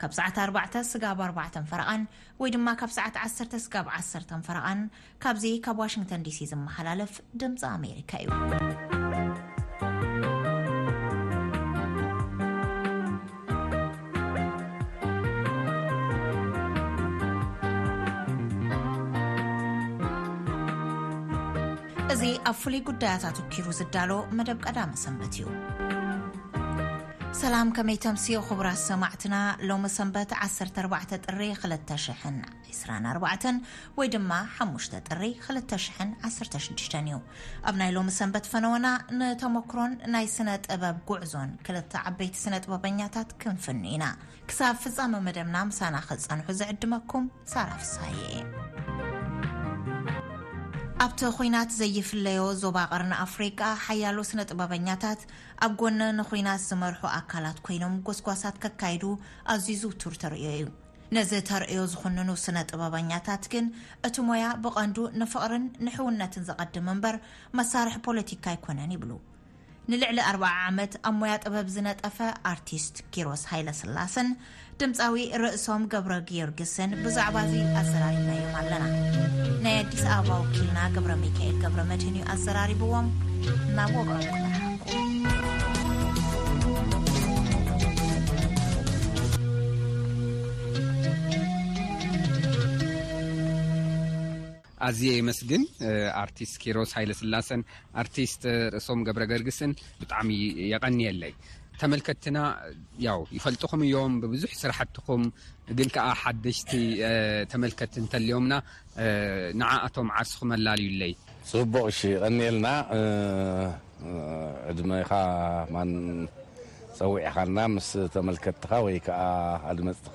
ካብ ሰዓት ኣርባዕተ ስጋብ ኣርባዕተን ፈረቓን ወይ ድማ ካብ ሰዓት ዓሰርተ ስጋብ ዓሰርተን ፈረቓን ካብዚ ካብ ዋሽንግተን ዲሲ ዝመሓላለፍ ድምፂ ኣሜሪካ እዩ። እዚ ኣብ ፍሉይ ጉዳያት ኣትኪሩ ዝዳሎ መደብ ቀዳመ ሰንበት እዩ። ሰላም ከመይ ተምስዩ ክቡራት ሰማዕትና ሎሚ ሰንበት ዓሰርተ ኣርባዕተ ጥሪ ክልተ ሽሕን ዕስራን ኣርባዕተን ወይ ድማ ሓሙሽተ ጥሪ ክልተ ሽሕን ዓሰርተ ሽዱሽተን እዩ ኣብ ናይ ሎሚ ሰንበት ፈነወና ንተመክሮን ናይ ስነ ጥበብ ጉዕዞን ክልተ ዓበይቲ ስነ ጥበበኛታት ክንፍኑ ኢና ክሳብ ፍፃመ መደብና ምሳና ክፀንሑ ዝዕድመኩም ሳራ ፍሳየ እየ ኣብቲ ኩናት ዘይፍለዮ ዞባ ቐርኒ ኣፍሪቃ ሓያሎ ስነ ጥበበኛታት ኣብ ጎነ ንኹናት ዝመርሑ ኣካላት ኮይኖም ጎስጓሳት ከካይዱ ኣዝዩ ዝውቱር ተርእዮ እዩ። ነዚ ተርእዮ ዝኹንኑ ስነ ጥበበኛታት ግን እቲ ሞያ ብቐንዱ ንፍቕርን ንሕውነትን ዘቐድም እምበር መሳርሒ ፖለቲካ ኣይኮነን ይብሉ ንልዕሊ ኣርብዓ ዓመት ኣብ ሞያ ጥበብ ዝነጠፈ ኣርቲስት ኪሮስ ሃይለስላሰን ድምፃዊ ርእሶም ገብረ ጊዮርጊስን ብዛዕባ እዚ ኣዘራሪብናዮም ኣለና ናይ ኣዲስ ኣበባ ወኪልና ገብረ ሚካኤል ገብረ መድህን እዩ ኣዘራሪብዎም ናብ ወብሮም ኣዝየ የመስግን ኣርቲስት ኪሮስ ሃይለስላሰን ኣርቲስት ርእሶም ገብረገርግስን ብጣዕሚ የቀንየለይ ተመልከትትና ያው ይፈልጥኹም እዮም ብብዙሕ ስራሕትኹም ግን ከኣ ሓደሽቲ ተመልከቲ እንተልዮምና ንዓኣቶም ዓርስኹም ኣላልዩለይ። ጽቡቅ እሺ የቀንየልና ዕድመኻ ማን ጸዊዕኻና ምስ ተመልከትትኻ ወይ ከኣ ኣድመጽትኻ።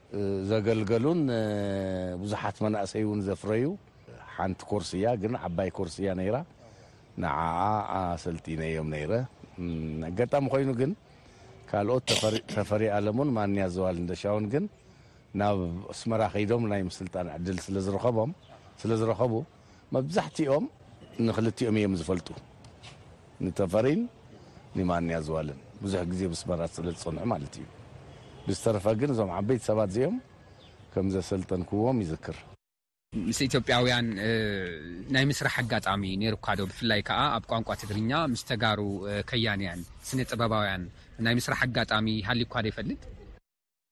ዘገልገሉን ብዙሓት መናእሰይ እውን ዘፍረዩ ሓንቲ ኮርስ እያ ግን ዓባይ ኮርስ እያ ነይራ ንዓኣ ኣሰልጢነዮም ነይረ ኣጋጣሚ ኮይኑ ግን ካልኦት ተፈሪ ኣለሙን ማንያ ዘዋል እንደሻውን ግን ናብ ኣስመራ ከይዶም ናይ ምስልጣን ዕድል ስለዝረኸቦም ስለዝረኸቡ መብዛሕቲኦም ንክልቲኦም እዮም ዝፈልጡ ንተፈሪን ንማን ያዝዋልን ብዙሕ ግዜ ምስ መራት ስለ ዝጸንሑ ማለት እዩ ብዝተረፈ ግን እዞም ዓበይቲ ሰባት እዚኦም ከም ዘሰልጠንክዎም ይዝክር። ምስ ኢትዮጵያውያን ናይ ምስራሕ ኣጋጣሚ ነይሩካ ዶ? ብፍላይ ከኣ ኣብ ቋንቋ ትግርኛ ምስ ተጋሩ ከያንያን ስነ ጥበባውያን ናይ ምስራሕ ኣጋጣሚ ሃልዩካ ዶ ይፈልጥ?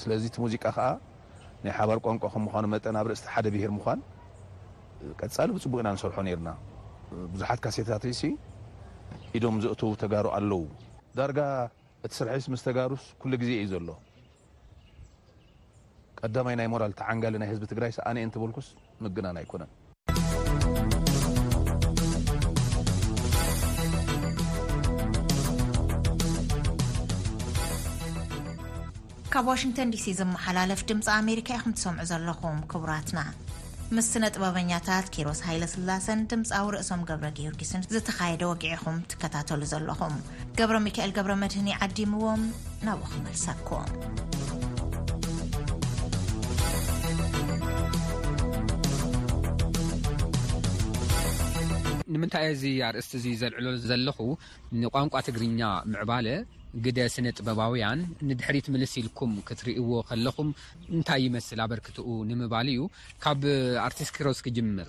ስለዚ እቲ ሙዚቃ ከኣ ናይ ሓባር ቋንቋ ከም ምዃኑ መጠን ኣብ ርእስቲ ሓደ ብሄር ምዃን ቀጻሊ ብጽቡቕ ኢና ንሰርሖ ኔርና። ብዙሓት ካሴታተይ ርእሲ ኢዶም ዘእተዉ ተጋሩ ኣለዉ። ዳርጋ እቲ ስርሐይስ ምስ ተጋሩስ ኩሉ ግዜ እዩ ዘሎ። ቀዳማይ ናይ ሞራል ተዓንጋሊ ናይ ህዝቢ ትግራይስ ኣነ እየ እንተበልኩስ ምግናን ኣይኮነን። ካብ ዋሽንግተን ዲሲ ዝመሓላለፍ ድምፂ ኣሜሪካ ኢኹም ትሰምዑ ዘለኹም ክቡራትና ምስ ስነ ጥበበኛታት ኪሮስ ሃይለስላሰን ድምፃዊ ርእሶም ገብረ ጊዮርጊስን ዝተኻየደ ወግዒኹም ትከታተሉ ዘለኹም ገብረ ሚካኤል ገብረ መድህኒ ዓዲምዎም ናብኡ ክመልሰኩ ንምንታይ እዚ ኣርእስቲ እዚ ዘልዕሎ ዘለኹ ንቋንቋ ትግርኛ ምዕባለ ግደ ስነ ጥበባውያን ንድሕሪት ምልስ ኢልኩም ክትርእዎ ከለኹም እንታይ ይመስል ኣበርክትኡ ንምባል እዩ ካብ ኣርቲስት ኪሮስ ክጅምር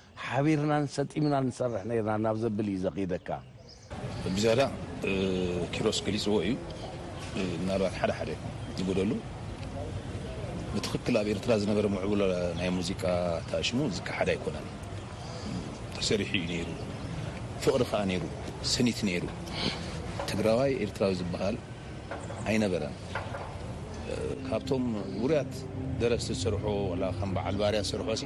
ሓቢርናን ሰጢምናን ንሰርሕ ነይርና ናብ ዘብል እዩ ዘኽይደካ። ብዝያዳ ኪሮስ ገሊጽዎ እዩ ምናልባት ሓደ ሓደ ዝጎደሉ ብትኽክል ኣብ ኤርትራ ዝነበረ ምዕቡል ናይ ሙዚቃ ታሽሙ ዝከሓድ ኣይኮነን ተሰሪሑ እዩ ነይሩ ፍቕሪ ከኣ ነይሩ ስኒት ነይሩ ትግራዋይ ኤርትራዊ ዝበሃል ኣይነበረን ካብቶም ውሩያት ደረስቲ ዝሰርሖ ዋላ ከም በዓል ባርያ ዝሰርሖ ሲ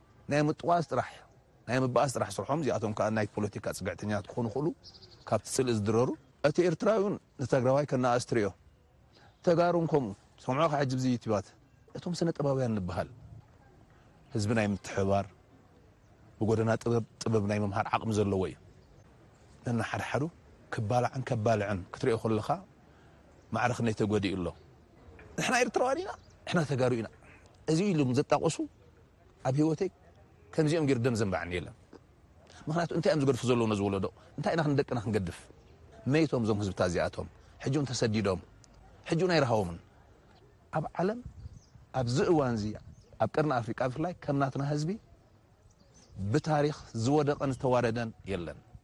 ናይ ምጥዋስ ጥራሕ ናይ ምባኣስ ጥራሕ ስርሖም እዚኣቶም ካኣ ናይ ፖለቲካ ጽግዕተኛታት ክኾኑ ይኽእሉ ካብቲ ጽልኢ ዝድረሩ። እቲ ኤርትራዊ ውን ንተግራዋይ ከናኣእስ ትሪኦ ተጋሩ ውን ከምኡ ሰምዑኻ ሕጂ ብዚ ዩቲባት። እቶም ስነጥበባውያን ንብሃል ህዝቢ ናይ ምትሕብባር ብጎደና ጥበብ ጥበብ ናይ ምምሃር ዓቕሚ ዘለዎ እዩ ነንሓድሓዱ ክባላዕን ከባልዕን ክትሪኦ ከለኻ ማዕርክነይ ተጎዲኡ ኣሎ ንሕና ኤርትራውያን ኢና ንሕና ተጋሩ ኢና እዚ ኢሉም ዘጣቕሱ ኣብ ሂወተይ ከምዚኦም ጌሩ ደም ዘንበዓኒ የለን ምክንያቱ እንታይ እዮም ዝገድፉ ዘለዉ ነዚ ወለዶ እንታይ ኢና ንደቅና ክንገድፍ መይቶም እዞም ህዝብታት እዚኣቶም ሕጂ እውን ተሰዲዶም ሕጂ እውን ኣይረሃቦምን ኣብ ዓለም ኣብዚ እዋን እዚ ኣብ ቀርኒ ኣፍሪቃ ብፍላይ ከም ናትና ህዝቢ ብታሪክ ዝወደቀን ዝተዋረደን የለን።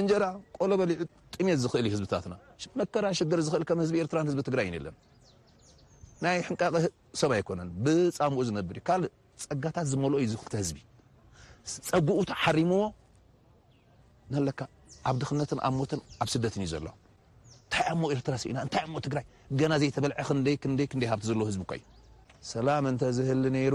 እንጀራ ቆሎ በሊዑ ጥሜት ዝኽእል እዩ ህዝብታትና መከራ ሽግር ዝኽእል ከም ህዝቢ ኤርትራን ህዝቢ ትግራይን የለን ናይ ሕንቃቐ ሰብ ኣይኮነን ብጻምኡ ዝነብር እዩ ካልእ ጸጋታት ዝመልኦ እዩ ዝኽልተ ህዝቢ ጸግኡ ተሓሪምዎ ነለካ ኣብ ድኽነትን ኣብ ሞትን ኣብ ስደትን እዩ ዘሎ እንታይ እሞ ኤርትራ ስኢና እንታይ እሞ ትግራይ ገና ዘይተበልዐ ክንደይ ክንደይ ክንደይ ሃብቲ ዘለዎ ህዝቢ እኳ እዩ ሰላም እንተዝህሊ ነይሩ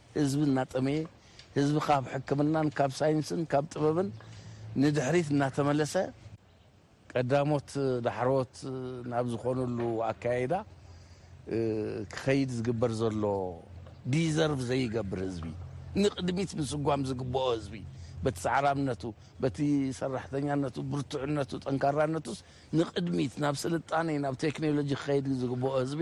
ህዝቢ እናጠመየ፣ ህዝቢ ካብ ሕክምናን ካብ ሳይንስን ካብ ጥበብን ንድሕሪት እናተመለሰ፣ ቀዳሞት ዳሕረዎት ናብ ዝኾንሉ ኣከያይዳ ክኸይድ ዝግበር ዘሎ ዲዘርቭ ዘይገብር ህዝቢ፣ ንቕድሚት ምስጓም ዝግበኦ ህዝቢ፣ በቲ ጻዕራምነቱ፣ በቲ ሰራሕተኛነቱ፣ ብርቱዕነቱ፣ ጠንካራነቱስ ንቕድሚት ናብ ስልጣኔ ናብ ቴክኔሎጂ ክኸይድ ዝግበኦ ህዝቢ፣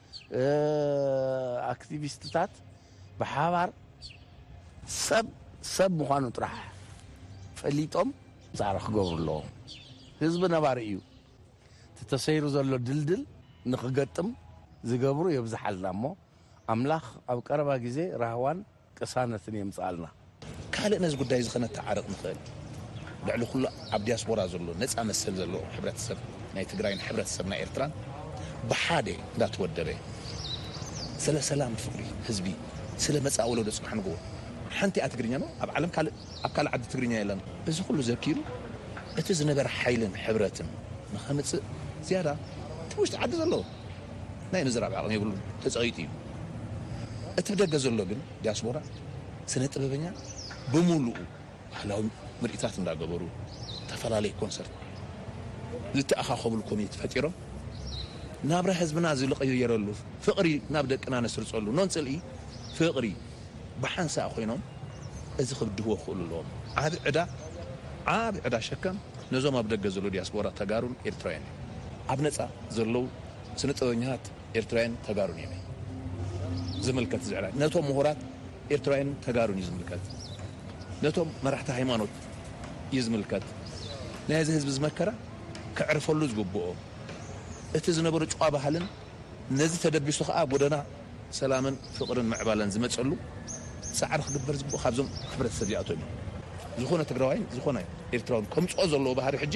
ኣክቲቪስትታት ብሓባር ሰብ ሰብ ምዃኑ ጥራሕ ፈሊጦም ፃዕሪ ክገብሩ ኣለዎም። ህዝቢ ነባሪ እዩ። እቲ ተሰይሩ ዘሎ ድልድል ንኽገጥም ዝገብሩ የብዝሓልና እሞ ኣምላኽ ኣብ ቀረባ ግዜ ራህዋን ቅሳነትን የምጽኣልና። ካልእ ነዚ ጉዳይ እዚ ከነተዓርቕ ንኽእል ልዕሊ ኩሉ ኣብ ዲያስፖራ ዘሎ ነጻ መሰል ዘለዎ ሕብረተሰብ ናይ ትግራይን ሕብረተሰብ ናይ ኤርትራን ብሓደ እንዳተወደበ ስለ ሰላም ፍቕሪ ህዝቢ ስለ መጻኢ ወለዶ ጽባሕ ንግሆ ሓንቲ እያ ትግርኛ እሞ ኣብ ዓለም ካልእ ኣብ ካልእ ዓዲ ትግርኛ የላን እዚ ኩሉ ዘኪሩ እቲ ዝነበረ ሓይልን ሕብረትን ንኸምጽእ ዝያዳ እቲ ውሽጢ ዓዲ ዘሎ ናይ ምዝራብ ዓቕሚ የብሉን ተጸቒጡ እዩ። እቲ ብደገ ዘሎ ግን ዲያስቦራ ስነ ጥበበኛ ብሙሉኡ ባህላዊ ምርኢታት እንዳገበሩ ተፈላለየ ኮንሰርት ዝተኣኻኸብሉ ኮሚኒቲ ፈጢሮም ናብራ ህዝብና ዝልቕይየረሉ ፍቕሪ ናብ ደቅና ነስርጸሉ ኖን ጽልኢ ፍቕሪ ብሓንሳእ ኮይኖም እዚ ክብድህዎ ክኽእሉ ኣለዎም ዓቢ ዕዳ ዓቢ ዕዳ ሸከም ነዞም ኣብ ደገ ዘሎ ዲያስቦራ ተጋሩን ኤርትራውያን እዩ። ኣብ ነጻ ዘለው ስነጥበበኛታት ኤርትራውያን ተጋሩን ኢዩ ዝምልከት እዚ ዕላል ነቶም ምሁራት ኤርትራውያን ተጋሩን ኢዩ ዝምልከት ነቶም መራሕቲ ሃይማኖት ኢዩ ዝምልከት ናይ እዚ ህዝቢ ዝመከራ ከዕርፈሉ ዝግብኦ እቲ ዝነበሮ ጭዋ ባህልን ነዚ ተደቢሱ ከኣ ጎደና ሰላምን ፍቅርን ምዕባለን ዝመጸሉ ጻዕሪ ክግበር ዝግብኦ ካብዞም ሕብረተሰብ እዚኣቶም ኢዩ ዝኾነ ትግራዋይን ዝኾነ ኤርትራውን ከምጽኦ ዘለዎ ባህሪ ሕጂ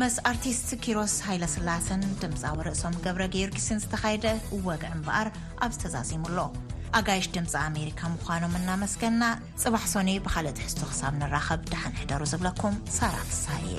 መስ ኣርቲስት ኪሮስ ሃይለስላሰን ድምፃዊ ርእሶም ገብረ ጊዮርጊስን ዝተኻየደ ወግዒ እምበኣር ኣብ ዝተዛዚሙ ኣሎ ኣጋይሽ ድምፂ ኣሜሪካ ምዃኖም እናመስገና ፅባሕ ሶኒ ብካልእ ትሕዝቶ ክሳብ ንራኸብ ደሓን ሕደሩ ዝብለኩም ሳራ ፍሳሃ እየ